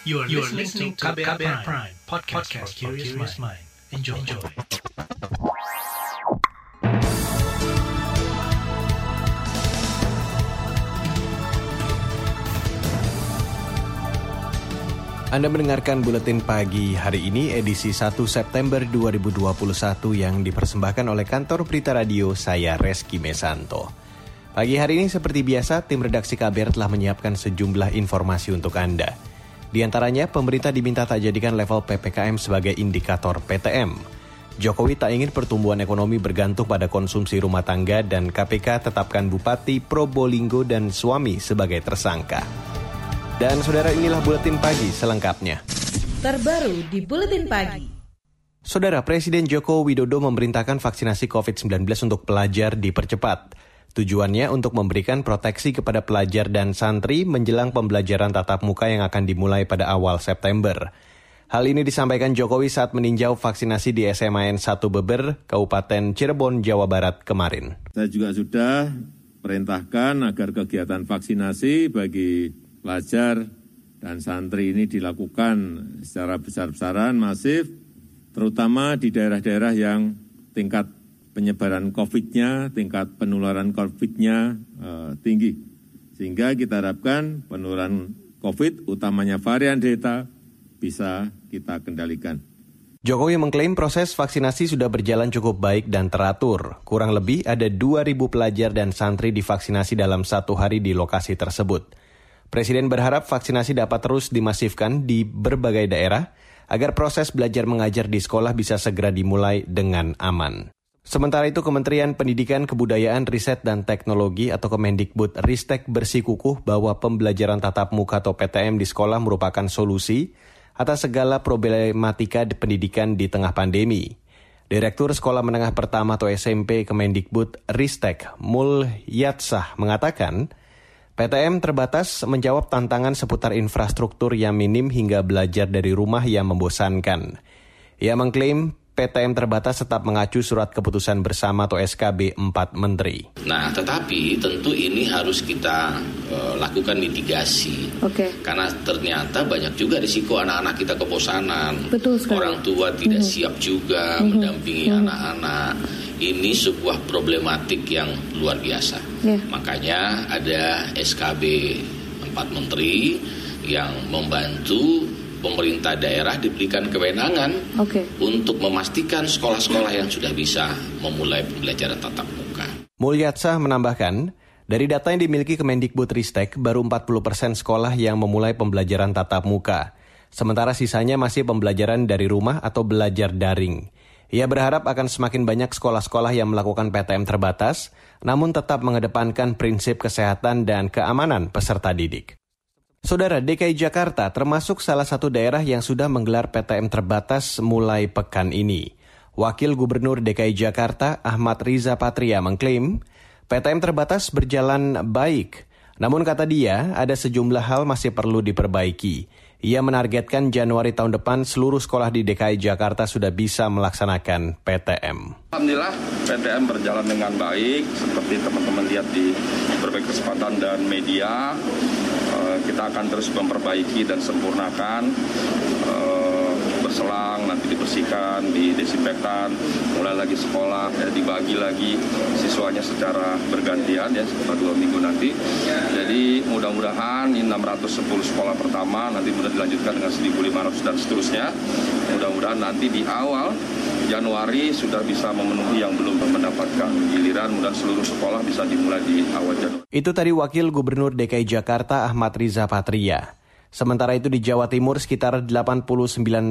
You are, you are listening to KBR, KBR Prime, Prime podcast, podcast for curious mind. Enjoy. Enjoy. Anda mendengarkan buletin pagi hari ini edisi 1 September 2021 yang dipersembahkan oleh kantor berita radio saya Reski Mesanto. Pagi hari ini seperti biasa tim redaksi KBR telah menyiapkan sejumlah informasi untuk Anda. Di antaranya pemerintah diminta tak jadikan level PPKM sebagai indikator PTM. Jokowi tak ingin pertumbuhan ekonomi bergantung pada konsumsi rumah tangga dan KPK tetapkan Bupati Probolinggo dan suami sebagai tersangka. Dan saudara inilah buletin pagi selengkapnya. Terbaru di buletin pagi. Saudara Presiden Joko Widodo memerintahkan vaksinasi COVID-19 untuk pelajar dipercepat. Tujuannya untuk memberikan proteksi kepada pelajar dan santri menjelang pembelajaran tatap muka yang akan dimulai pada awal September. Hal ini disampaikan Jokowi saat meninjau vaksinasi di SMAN 1 Beber, Kabupaten Cirebon, Jawa Barat kemarin. Saya juga sudah perintahkan agar kegiatan vaksinasi bagi pelajar dan santri ini dilakukan secara besar-besaran, masif, terutama di daerah-daerah yang tingkat penyebaran COVID-nya, tingkat penularan COVID-nya uh, tinggi. Sehingga kita harapkan penularan COVID, utamanya varian Delta, bisa kita kendalikan. Jokowi mengklaim proses vaksinasi sudah berjalan cukup baik dan teratur. Kurang lebih ada 2.000 pelajar dan santri divaksinasi dalam satu hari di lokasi tersebut. Presiden berharap vaksinasi dapat terus dimasifkan di berbagai daerah agar proses belajar mengajar di sekolah bisa segera dimulai dengan aman. Sementara itu Kementerian Pendidikan, Kebudayaan, Riset, dan Teknologi atau Kemendikbud Ristek bersikukuh bahwa pembelajaran tatap muka atau PTM di sekolah merupakan solusi atas segala problematika pendidikan di tengah pandemi. Direktur Sekolah Menengah Pertama atau SMP Kemendikbud Ristek Mul Yatsah mengatakan, PTM terbatas menjawab tantangan seputar infrastruktur yang minim hingga belajar dari rumah yang membosankan. Ia mengklaim PTM terbatas tetap mengacu surat keputusan bersama atau SKB 4 Menteri. Nah, tetapi tentu ini harus kita uh, lakukan mitigasi. Oke. Okay. Karena ternyata banyak juga risiko anak-anak kita kebosanan. Betul sekali. Orang tua tidak mm -hmm. siap juga mm -hmm. mendampingi mhm. anak-anak. Mm -hmm ini sebuah problematik yang luar biasa. Yeah. Makanya ada SKB 4 Menteri yang membantu pemerintah daerah diberikan kewenangan okay. untuk memastikan sekolah-sekolah yang sudah bisa memulai pembelajaran tatap muka. Mulyatsah menambahkan, dari data yang dimiliki Kemendikbud Ristek, baru 40 persen sekolah yang memulai pembelajaran tatap muka. Sementara sisanya masih pembelajaran dari rumah atau belajar daring. Ia berharap akan semakin banyak sekolah-sekolah yang melakukan PTM terbatas, namun tetap mengedepankan prinsip kesehatan dan keamanan peserta didik. Saudara DKI Jakarta termasuk salah satu daerah yang sudah menggelar PTM terbatas mulai pekan ini. Wakil Gubernur DKI Jakarta Ahmad Riza Patria mengklaim PTM terbatas berjalan baik. Namun kata dia, ada sejumlah hal masih perlu diperbaiki. Ia menargetkan Januari tahun depan seluruh sekolah di DKI Jakarta sudah bisa melaksanakan PTM. Alhamdulillah PTM berjalan dengan baik seperti teman-teman lihat di berbagai kesempatan dan media. Kita akan terus memperbaiki dan sempurnakan eh, berselang, nanti dibersihkan, didesinfektan, mulai lagi sekolah, ya, dibagi lagi siswanya secara bergantian ya sekitar dua minggu nanti. Jadi mudah-mudahan ini 610 sekolah pertama nanti sudah dilanjutkan dengan 1.500 dan seterusnya. Mudah-mudahan nanti di awal Januari sudah bisa memenuhi yang belum mendapatkan giliran, mudah seluruh sekolah bisa dimulai di awal Januari. Itu tadi Wakil Gubernur DKI Jakarta Ahmad Riza Patria. Sementara itu di Jawa Timur sekitar 89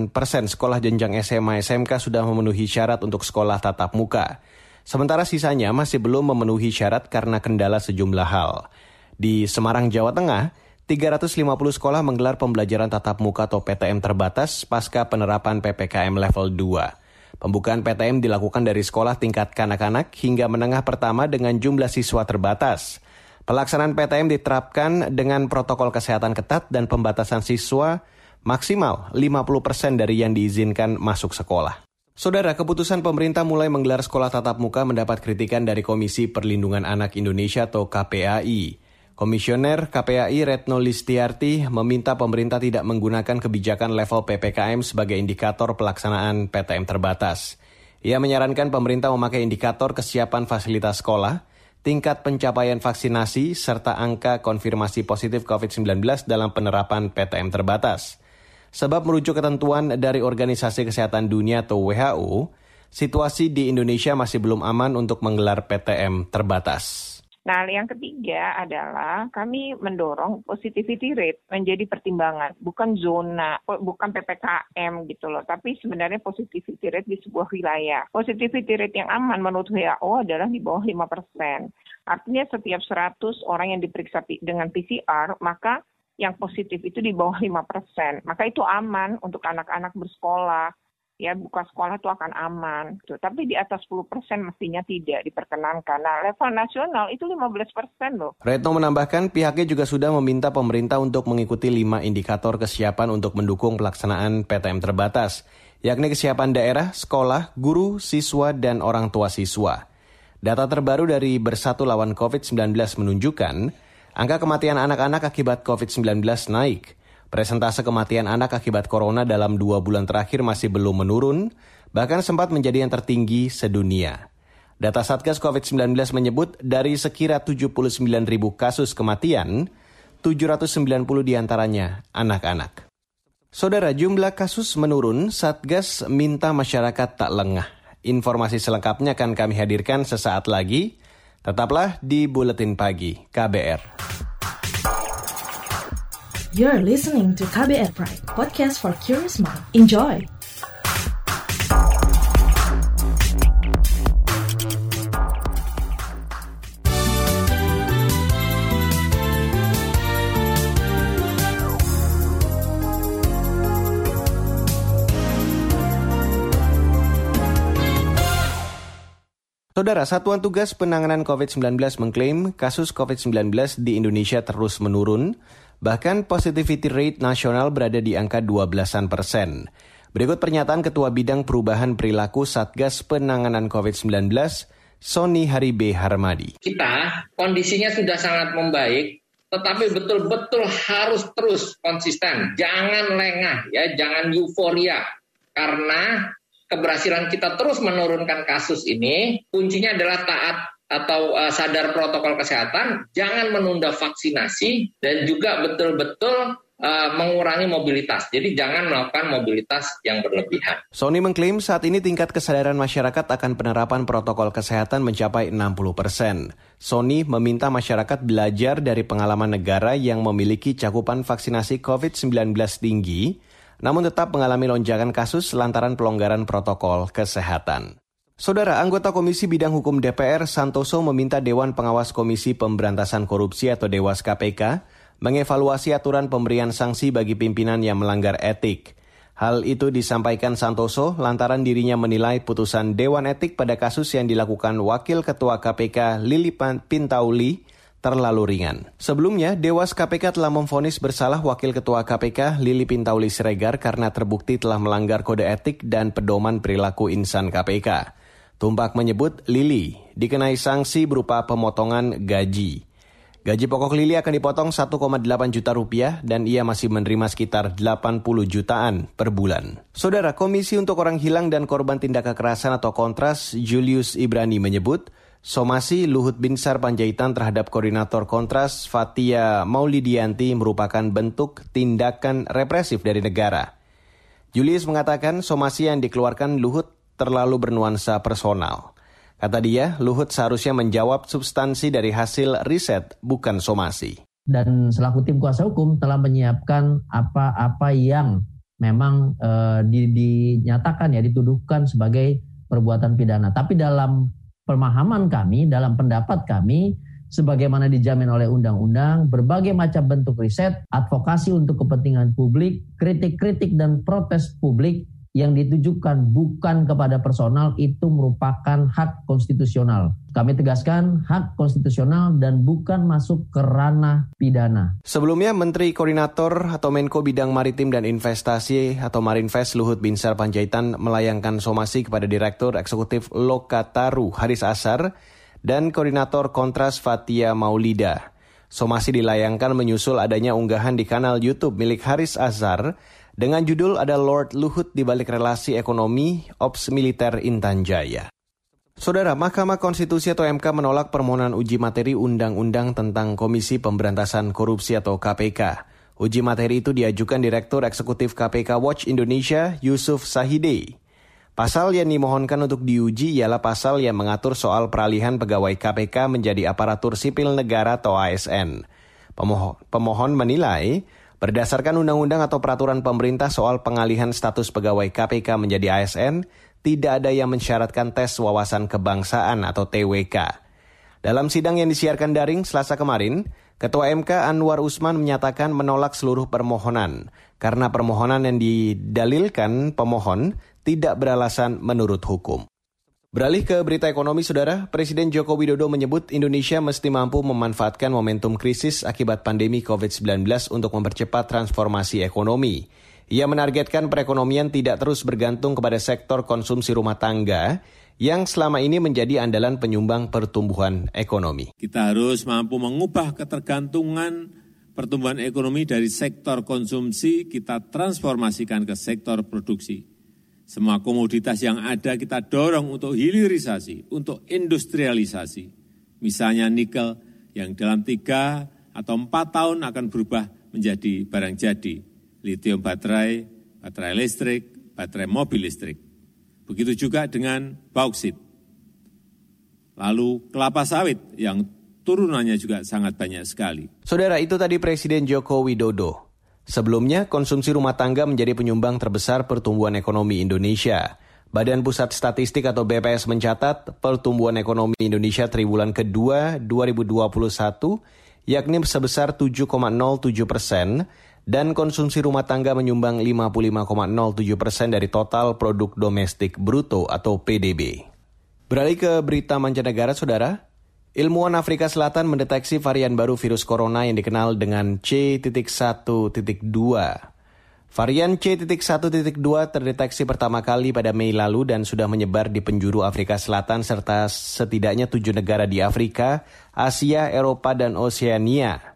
persen sekolah jenjang SMA SMK sudah memenuhi syarat untuk sekolah tatap muka. Sementara sisanya masih belum memenuhi syarat karena kendala sejumlah hal. Di Semarang, Jawa Tengah, 350 sekolah menggelar pembelajaran tatap muka atau PTM terbatas pasca penerapan PPKM level 2. Pembukaan PTM dilakukan dari sekolah tingkat kanak-kanak hingga menengah pertama dengan jumlah siswa terbatas. Pelaksanaan PTM diterapkan dengan protokol kesehatan ketat dan pembatasan siswa maksimal 50% persen dari yang diizinkan masuk sekolah. Saudara, keputusan pemerintah mulai menggelar sekolah tatap muka mendapat kritikan dari Komisi Perlindungan Anak Indonesia atau KPAI. Komisioner KPAI Retno Listiarti meminta pemerintah tidak menggunakan kebijakan level PPKM sebagai indikator pelaksanaan PTM terbatas. Ia menyarankan pemerintah memakai indikator kesiapan fasilitas sekolah, tingkat pencapaian vaksinasi, serta angka konfirmasi positif COVID-19 dalam penerapan PTM terbatas. Sebab merujuk ketentuan dari Organisasi Kesehatan Dunia atau WHO, situasi di Indonesia masih belum aman untuk menggelar PTM terbatas. Nah, yang ketiga adalah kami mendorong positivity rate menjadi pertimbangan, bukan zona, bukan PPKM gitu loh, tapi sebenarnya positivity rate di sebuah wilayah. Positivity rate yang aman menurut WHO adalah di bawah 5%. Artinya setiap 100 orang yang diperiksa dengan PCR, maka yang positif itu di bawah 5%. Maka itu aman untuk anak-anak bersekolah, ya buka sekolah itu akan aman. Gitu. Tapi di atas 10 persen mestinya tidak diperkenankan. Nah level nasional itu 15 persen loh. Retno menambahkan pihaknya juga sudah meminta pemerintah untuk mengikuti lima indikator kesiapan untuk mendukung pelaksanaan PTM terbatas, yakni kesiapan daerah, sekolah, guru, siswa, dan orang tua siswa. Data terbaru dari Bersatu Lawan COVID-19 menunjukkan angka kematian anak-anak akibat COVID-19 naik Presentase kematian anak akibat corona dalam dua bulan terakhir masih belum menurun, bahkan sempat menjadi yang tertinggi sedunia. Data Satgas COVID-19 menyebut dari sekira 79 ribu kasus kematian, 790 di antaranya anak-anak. Saudara, jumlah kasus menurun, Satgas minta masyarakat tak lengah. Informasi selengkapnya akan kami hadirkan sesaat lagi. Tetaplah di Buletin Pagi KBR. You're listening to KBR Pride, podcast for curious mind. Enjoy! Saudara, Satuan Tugas Penanganan COVID-19 mengklaim kasus COVID-19 di Indonesia terus menurun Bahkan positivity rate nasional berada di angka 12-an persen. Berikut pernyataan Ketua Bidang Perubahan Perilaku Satgas Penanganan COVID-19, Sony Haribe Harmadi. Kita kondisinya sudah sangat membaik, tetapi betul-betul harus terus konsisten. Jangan lengah ya, jangan euforia. Karena keberhasilan kita terus menurunkan kasus ini, kuncinya adalah taat atau uh, sadar protokol kesehatan, jangan menunda vaksinasi dan juga betul-betul uh, mengurangi mobilitas. Jadi jangan melakukan mobilitas yang berlebihan. Sony mengklaim saat ini tingkat kesadaran masyarakat akan penerapan protokol kesehatan mencapai 60 persen. Sony meminta masyarakat belajar dari pengalaman negara yang memiliki cakupan vaksinasi COVID-19 tinggi, namun tetap mengalami lonjakan kasus lantaran pelonggaran protokol kesehatan. Saudara anggota Komisi Bidang Hukum DPR Santoso meminta Dewan Pengawas Komisi Pemberantasan Korupsi atau Dewas KPK mengevaluasi aturan pemberian sanksi bagi pimpinan yang melanggar etik. Hal itu disampaikan Santoso lantaran dirinya menilai putusan Dewan Etik pada kasus yang dilakukan Wakil Ketua KPK Lili Pintauli terlalu ringan. Sebelumnya, Dewas KPK telah memfonis bersalah Wakil Ketua KPK Lili Pintauli Siregar karena terbukti telah melanggar kode etik dan pedoman perilaku insan KPK. Tumpak menyebut Lili dikenai sanksi berupa pemotongan gaji. Gaji pokok Lili akan dipotong 1,8 juta rupiah dan ia masih menerima sekitar 80 jutaan per bulan. Saudara Komisi untuk Orang Hilang dan Korban Tindak Kekerasan atau Kontras Julius Ibrani menyebut somasi Luhut Binsar Panjaitan terhadap koordinator Kontras Fatia Maulidianti merupakan bentuk tindakan represif dari negara. Julius mengatakan somasi yang dikeluarkan Luhut terlalu bernuansa personal. Kata dia, Luhut seharusnya menjawab substansi dari hasil riset, bukan somasi. Dan selaku tim kuasa hukum telah menyiapkan apa-apa yang memang e, di, dinyatakan ya dituduhkan sebagai perbuatan pidana. Tapi dalam pemahaman kami, dalam pendapat kami, sebagaimana dijamin oleh undang-undang, berbagai macam bentuk riset, advokasi untuk kepentingan publik, kritik-kritik dan protes publik yang ditujukan bukan kepada personal itu merupakan hak konstitusional. Kami tegaskan hak konstitusional dan bukan masuk ke ranah pidana. Sebelumnya Menteri Koordinator atau Menko Bidang Maritim dan Investasi atau Marinvest Luhut Binsar Panjaitan melayangkan somasi kepada Direktur Eksekutif Lokataru Haris Asar dan Koordinator Kontras Fatia Maulida. Somasi dilayangkan menyusul adanya unggahan di kanal YouTube milik Haris Azhar dengan judul ada Lord Luhut di balik relasi ekonomi Ops Militer Intan Jaya. Saudara, Mahkamah Konstitusi atau MK menolak permohonan uji materi undang-undang tentang Komisi Pemberantasan Korupsi atau KPK. Uji materi itu diajukan Direktur Eksekutif KPK Watch Indonesia, Yusuf Sahide. Pasal yang dimohonkan untuk diuji ialah pasal yang mengatur soal peralihan pegawai KPK menjadi aparatur sipil negara atau ASN. Pemohon, pemohon menilai berdasarkan undang-undang atau peraturan pemerintah soal pengalihan status pegawai KPK menjadi ASN, tidak ada yang mensyaratkan tes wawasan kebangsaan atau TWK. Dalam sidang yang disiarkan daring Selasa kemarin, Ketua MK Anwar Usman menyatakan menolak seluruh permohonan karena permohonan yang didalilkan pemohon tidak beralasan menurut hukum. Beralih ke berita ekonomi, Saudara, Presiden Joko Widodo menyebut Indonesia mesti mampu memanfaatkan momentum krisis akibat pandemi COVID-19 untuk mempercepat transformasi ekonomi. Ia menargetkan perekonomian tidak terus bergantung kepada sektor konsumsi rumah tangga yang selama ini menjadi andalan penyumbang pertumbuhan ekonomi. Kita harus mampu mengubah ketergantungan pertumbuhan ekonomi dari sektor konsumsi kita transformasikan ke sektor produksi. Semua komoditas yang ada kita dorong untuk hilirisasi, untuk industrialisasi. Misalnya nikel yang dalam tiga atau empat tahun akan berubah menjadi barang jadi. Lithium baterai, baterai listrik, baterai mobil listrik. Begitu juga dengan bauksit. Lalu kelapa sawit yang turunannya juga sangat banyak sekali. Saudara, itu tadi Presiden Joko Widodo. Sebelumnya, konsumsi rumah tangga menjadi penyumbang terbesar pertumbuhan ekonomi Indonesia. Badan Pusat Statistik atau BPS mencatat pertumbuhan ekonomi Indonesia triwulan kedua 2021 yakni sebesar 7,07 persen dan konsumsi rumah tangga menyumbang 55,07 persen dari total produk domestik bruto atau PDB. Beralih ke berita mancanegara, saudara. Ilmuwan Afrika Selatan mendeteksi varian baru virus corona yang dikenal dengan C.1.2. Varian C.1.2 terdeteksi pertama kali pada Mei lalu dan sudah menyebar di penjuru Afrika Selatan serta setidaknya tujuh negara di Afrika, Asia, Eropa, dan Oseania.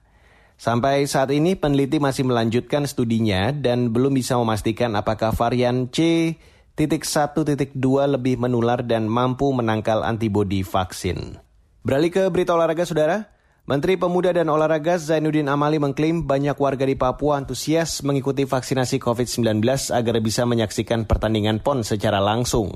Sampai saat ini peneliti masih melanjutkan studinya dan belum bisa memastikan apakah varian C.1.2 lebih menular dan mampu menangkal antibodi vaksin. Beralih ke berita olahraga, saudara. Menteri Pemuda dan Olahraga Zainuddin Amali mengklaim banyak warga di Papua antusias mengikuti vaksinasi COVID-19 agar bisa menyaksikan pertandingan PON secara langsung.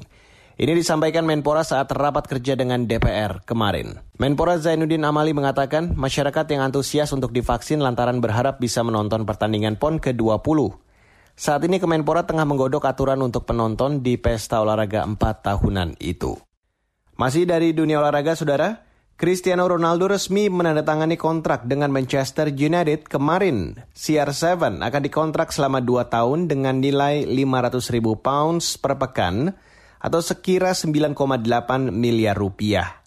Ini disampaikan Menpora saat rapat kerja dengan DPR kemarin. Menpora Zainuddin Amali mengatakan masyarakat yang antusias untuk divaksin lantaran berharap bisa menonton pertandingan PON ke-20. Saat ini Kemenpora tengah menggodok aturan untuk penonton di pesta olahraga 4 tahunan itu. Masih dari dunia olahraga, saudara, Cristiano Ronaldo resmi menandatangani kontrak dengan Manchester United kemarin. CR7 akan dikontrak selama 2 tahun dengan nilai 500 ribu pounds per pekan atau sekira 9,8 miliar rupiah.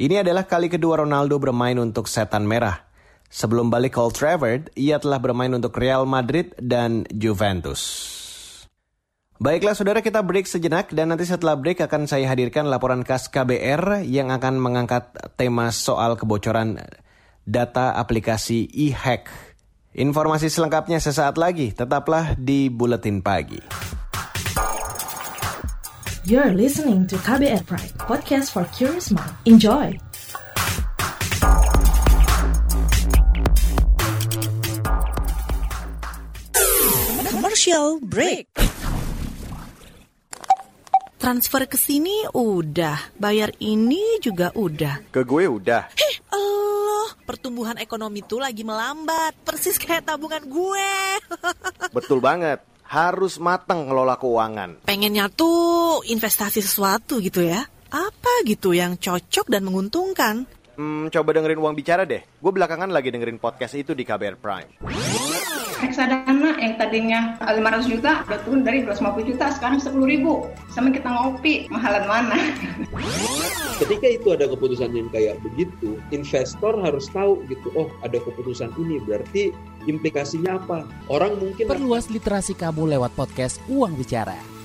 Ini adalah kali kedua Ronaldo bermain untuk Setan Merah. Sebelum balik ke Old Trafford, ia telah bermain untuk Real Madrid dan Juventus. Baiklah saudara kita break sejenak dan nanti setelah break akan saya hadirkan laporan khas KBR yang akan mengangkat tema soal kebocoran data aplikasi e-hack. Informasi selengkapnya sesaat lagi, tetaplah di Buletin Pagi. You're listening to KBR Pride, podcast for curious mind. Enjoy! Commercial break transfer ke sini udah, bayar ini juga udah. Ke gue udah. Heh, Allah, pertumbuhan ekonomi tuh lagi melambat, persis kayak tabungan gue. Betul banget, harus matang ngelola keuangan. Pengennya tuh investasi sesuatu gitu ya. Apa gitu yang cocok dan menguntungkan? Hmm, coba dengerin uang bicara deh. Gue belakangan lagi dengerin podcast itu di KBR Prime. Reksadana yang tadinya 500 juta udah turun dari 250 juta sekarang 10 ribu. Sama kita ngopi mahalan mana? Ketika itu ada keputusan yang kayak begitu investor harus tahu gitu oh ada keputusan ini berarti implikasinya apa? Orang mungkin perluas literasi kamu lewat podcast uang bicara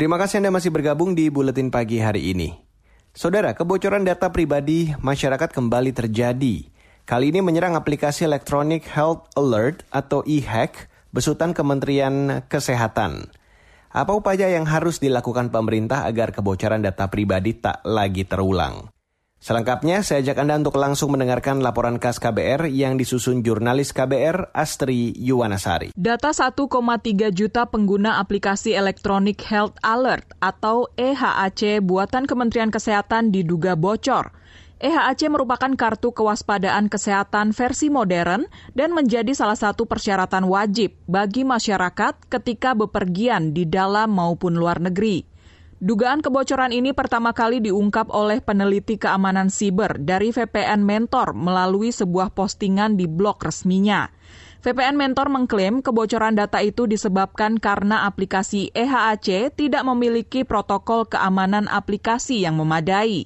Terima kasih Anda masih bergabung di Buletin Pagi hari ini. Saudara, kebocoran data pribadi masyarakat kembali terjadi. Kali ini menyerang aplikasi Electronic Health Alert atau e-hack besutan Kementerian Kesehatan. Apa upaya yang harus dilakukan pemerintah agar kebocoran data pribadi tak lagi terulang? Selengkapnya, saya ajak Anda untuk langsung mendengarkan laporan khas KBR yang disusun jurnalis KBR Astri Yuwanasari. Data 1,3 juta pengguna aplikasi Electronic Health Alert atau EHAC buatan Kementerian Kesehatan diduga bocor. EHAC merupakan kartu kewaspadaan kesehatan versi modern dan menjadi salah satu persyaratan wajib bagi masyarakat ketika bepergian di dalam maupun luar negeri. Dugaan kebocoran ini pertama kali diungkap oleh peneliti keamanan siber dari VPN Mentor melalui sebuah postingan di blog resminya. VPN Mentor mengklaim kebocoran data itu disebabkan karena aplikasi EHAC tidak memiliki protokol keamanan aplikasi yang memadai,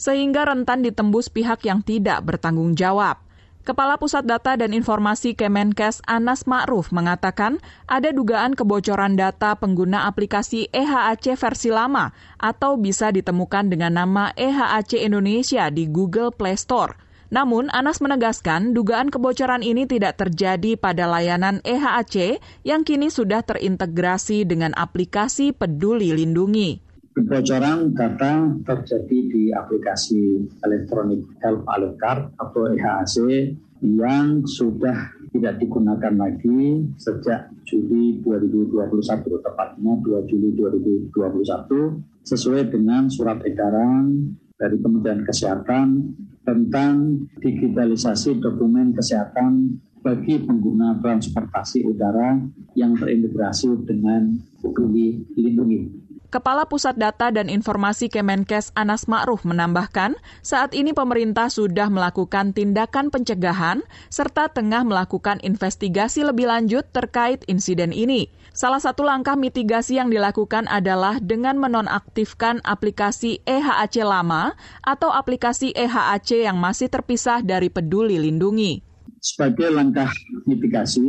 sehingga rentan ditembus pihak yang tidak bertanggung jawab. Kepala Pusat Data dan Informasi Kemenkes Anas Ma'ruf mengatakan ada dugaan kebocoran data pengguna aplikasi EHAC versi lama atau bisa ditemukan dengan nama EHAC Indonesia di Google Play Store. Namun, Anas menegaskan dugaan kebocoran ini tidak terjadi pada layanan EHAC yang kini sudah terintegrasi dengan aplikasi Peduli Lindungi. Kebocoran data terjadi di aplikasi Electronic Health Alert Card atau EHAC yang sudah tidak digunakan lagi sejak Juli 2021, tepatnya 2 Juli 2021, sesuai dengan surat edaran dari Kementerian Kesehatan tentang digitalisasi dokumen kesehatan bagi pengguna transportasi udara yang terintegrasi dengan peduli lindungi. Kepala Pusat Data dan Informasi Kemenkes Anas Ma'ruf menambahkan, saat ini pemerintah sudah melakukan tindakan pencegahan serta tengah melakukan investigasi lebih lanjut terkait insiden ini. Salah satu langkah mitigasi yang dilakukan adalah dengan menonaktifkan aplikasi EHAC lama atau aplikasi EHAC yang masih terpisah dari Peduli Lindungi. Sebagai langkah mitigasi,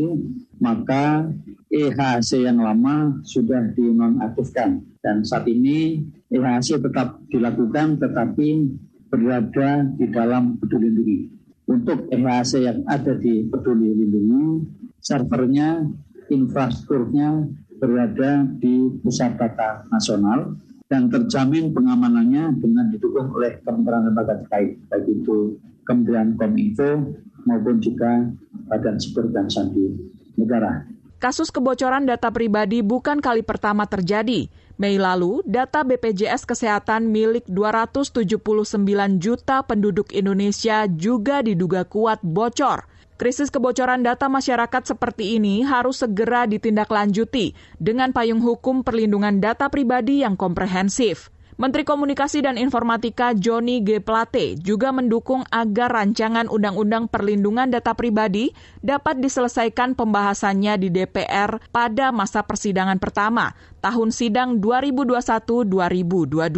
maka EHC yang lama sudah dinonaktifkan dan saat ini EHC tetap dilakukan tetapi berada di dalam Peduli Lindungi. Untuk EHC yang ada di Peduli Lindungi, servernya, infrastrukturnya berada di Pusat Data Nasional dan terjamin pengamanannya dengan didukung oleh kementerian lembaga terkait, baik itu Kementerian Kominfo maupun juga Badan Siber dan Sandi Negara. Kasus kebocoran data pribadi bukan kali pertama terjadi. Mei lalu, data BPJS Kesehatan milik 279 juta penduduk Indonesia juga diduga kuat bocor. Krisis kebocoran data masyarakat seperti ini harus segera ditindaklanjuti dengan payung hukum perlindungan data pribadi yang komprehensif. Menteri Komunikasi dan Informatika Joni G. Plate juga mendukung agar rancangan Undang-Undang Perlindungan Data Pribadi dapat diselesaikan pembahasannya di DPR pada masa persidangan pertama, tahun sidang 2021-2022.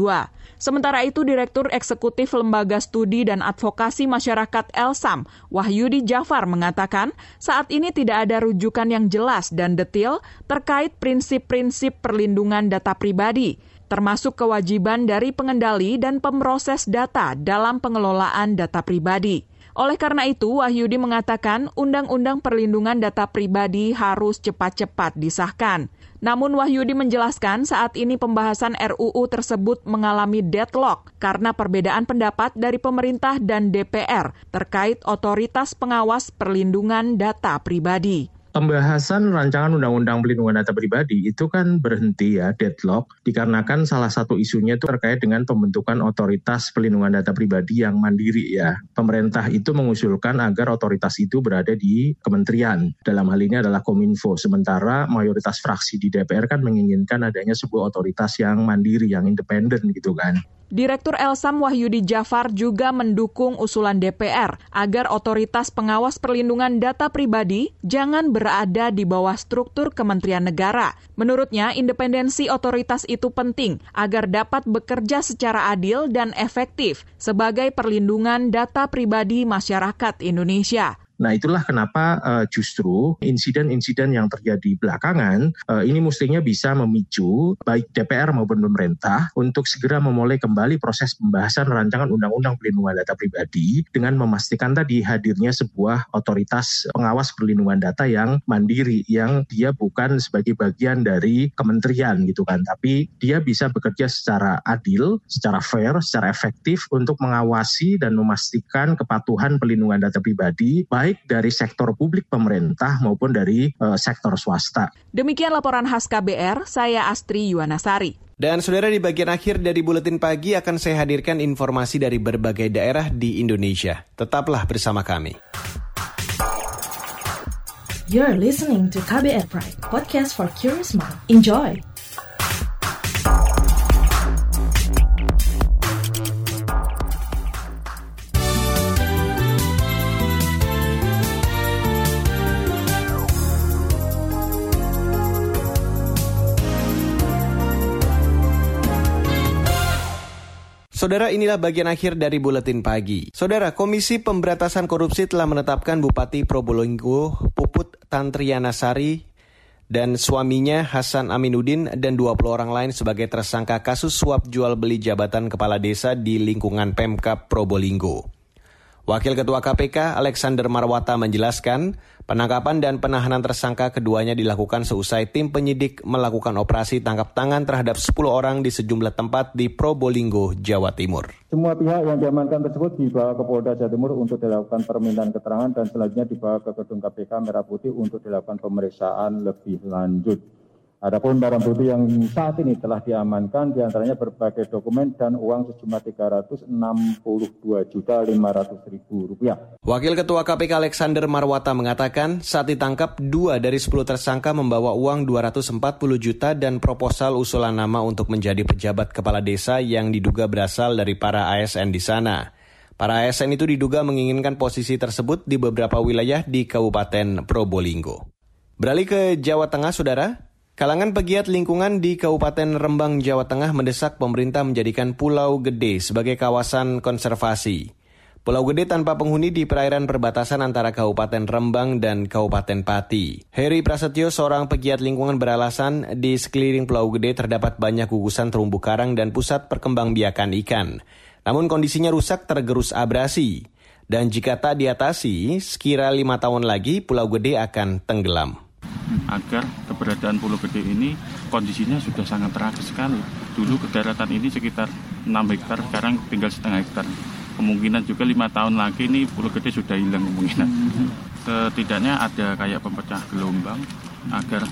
Sementara itu, Direktur Eksekutif Lembaga Studi dan Advokasi Masyarakat Elsam, Wahyudi Jafar mengatakan, saat ini tidak ada rujukan yang jelas dan detail terkait prinsip-prinsip perlindungan data pribadi termasuk kewajiban dari pengendali dan pemroses data dalam pengelolaan data pribadi. Oleh karena itu, Wahyudi mengatakan Undang-Undang Perlindungan Data Pribadi harus cepat-cepat disahkan. Namun Wahyudi menjelaskan saat ini pembahasan RUU tersebut mengalami deadlock karena perbedaan pendapat dari pemerintah dan DPR terkait otoritas pengawas perlindungan data pribadi. Pembahasan rancangan undang-undang pelindungan data pribadi itu kan berhenti ya deadlock dikarenakan salah satu isunya itu terkait dengan pembentukan otoritas pelindungan data pribadi yang mandiri ya. Pemerintah itu mengusulkan agar otoritas itu berada di kementerian. Dalam hal ini adalah Kominfo. Sementara mayoritas fraksi di DPR kan menginginkan adanya sebuah otoritas yang mandiri, yang independen gitu kan. Direktur Elsam Wahyudi Jafar juga mendukung usulan DPR agar otoritas pengawas perlindungan data pribadi jangan berada di bawah struktur Kementerian Negara. Menurutnya, independensi otoritas itu penting agar dapat bekerja secara adil dan efektif sebagai perlindungan data pribadi masyarakat Indonesia. Nah itulah kenapa uh, justru insiden-insiden yang terjadi belakangan uh, ini mestinya bisa memicu baik DPR maupun pemerintah untuk segera memulai kembali proses pembahasan rancangan undang-undang pelindungan data pribadi dengan memastikan tadi hadirnya sebuah otoritas pengawas perlindungan data yang mandiri yang dia bukan sebagai bagian dari kementerian gitu kan. Tapi dia bisa bekerja secara adil, secara fair, secara efektif untuk mengawasi dan memastikan kepatuhan pelindungan data pribadi dari sektor publik pemerintah maupun dari uh, sektor swasta. Demikian laporan khas KBR, saya Astri Yuwanasari. Dan saudara di bagian akhir dari buletin pagi akan saya hadirkan informasi dari berbagai daerah di Indonesia. Tetaplah bersama kami. You're listening to KBR Pride, podcast for curious mind. Enjoy! Saudara inilah bagian akhir dari buletin pagi. Saudara, Komisi Pemberantasan Korupsi telah menetapkan Bupati Probolinggo Puput Tantriana Sari dan suaminya Hasan Aminuddin dan 20 orang lain sebagai tersangka kasus suap jual beli jabatan kepala desa di lingkungan Pemkap Probolinggo. Wakil Ketua KPK Alexander Marwata menjelaskan, penangkapan dan penahanan tersangka keduanya dilakukan seusai tim penyidik melakukan operasi tangkap tangan terhadap 10 orang di sejumlah tempat di Probolinggo, Jawa Timur. Semua pihak yang diamankan tersebut dibawa ke Polda Jawa Timur untuk dilakukan permintaan keterangan dan selanjutnya dibawa ke gedung KPK Merah Putih untuk dilakukan pemeriksaan lebih lanjut. Adapun barang bukti yang saat ini telah diamankan di antaranya berbagai dokumen dan uang sejumlah 362 juta 500 ribu rupiah. Wakil Ketua KPK Alexander Marwata mengatakan saat ditangkap dua dari 10 tersangka membawa uang 240 juta dan proposal usulan nama untuk menjadi pejabat kepala desa yang diduga berasal dari para ASN di sana. Para ASN itu diduga menginginkan posisi tersebut di beberapa wilayah di Kabupaten Probolinggo. Beralih ke Jawa Tengah, Saudara. Kalangan pegiat lingkungan di Kabupaten Rembang, Jawa Tengah mendesak pemerintah menjadikan Pulau Gede sebagai kawasan konservasi. Pulau Gede tanpa penghuni di perairan perbatasan antara Kabupaten Rembang dan Kabupaten Pati. Heri Prasetyo, seorang pegiat lingkungan beralasan di sekeliling Pulau Gede terdapat banyak gugusan terumbu karang dan pusat perkembangbiakan ikan. Namun kondisinya rusak tergerus abrasi. Dan jika tak diatasi, sekira lima tahun lagi Pulau Gede akan tenggelam agar keberadaan Pulau Gede ini kondisinya sudah sangat tragis sekali. Dulu kedaratan ini sekitar 6 hektar, sekarang tinggal setengah hektar. Kemungkinan juga lima tahun lagi ini Pulau Gede sudah hilang kemungkinan. Setidaknya ada kayak pempecah gelombang agar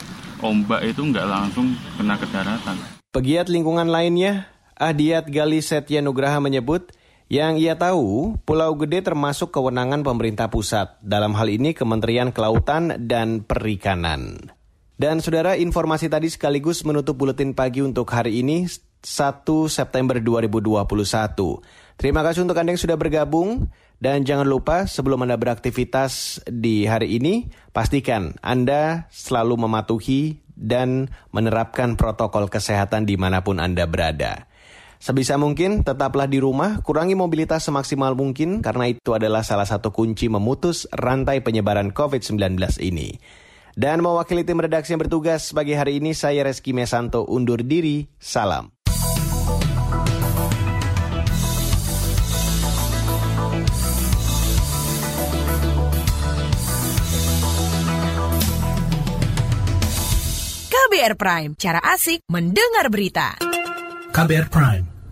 ombak itu nggak langsung kena ke daratan. Pegiat lingkungan lainnya, Adiat Gali Setya Nugraha menyebut, yang ia tahu, Pulau Gede termasuk kewenangan pemerintah pusat, dalam hal ini Kementerian Kelautan dan Perikanan. Dan saudara, informasi tadi sekaligus menutup buletin pagi untuk hari ini, 1 September 2021. Terima kasih untuk Anda yang sudah bergabung. Dan jangan lupa sebelum Anda beraktivitas di hari ini, pastikan Anda selalu mematuhi dan menerapkan protokol kesehatan di mana pun Anda berada. Sebisa mungkin tetaplah di rumah, kurangi mobilitas semaksimal mungkin karena itu adalah salah satu kunci memutus rantai penyebaran COVID-19 ini. Dan mewakili tim redaksi yang bertugas pagi hari ini, saya Reski Mesanto undur diri. Salam. KBR Prime, cara asik mendengar berita. KBR Prime,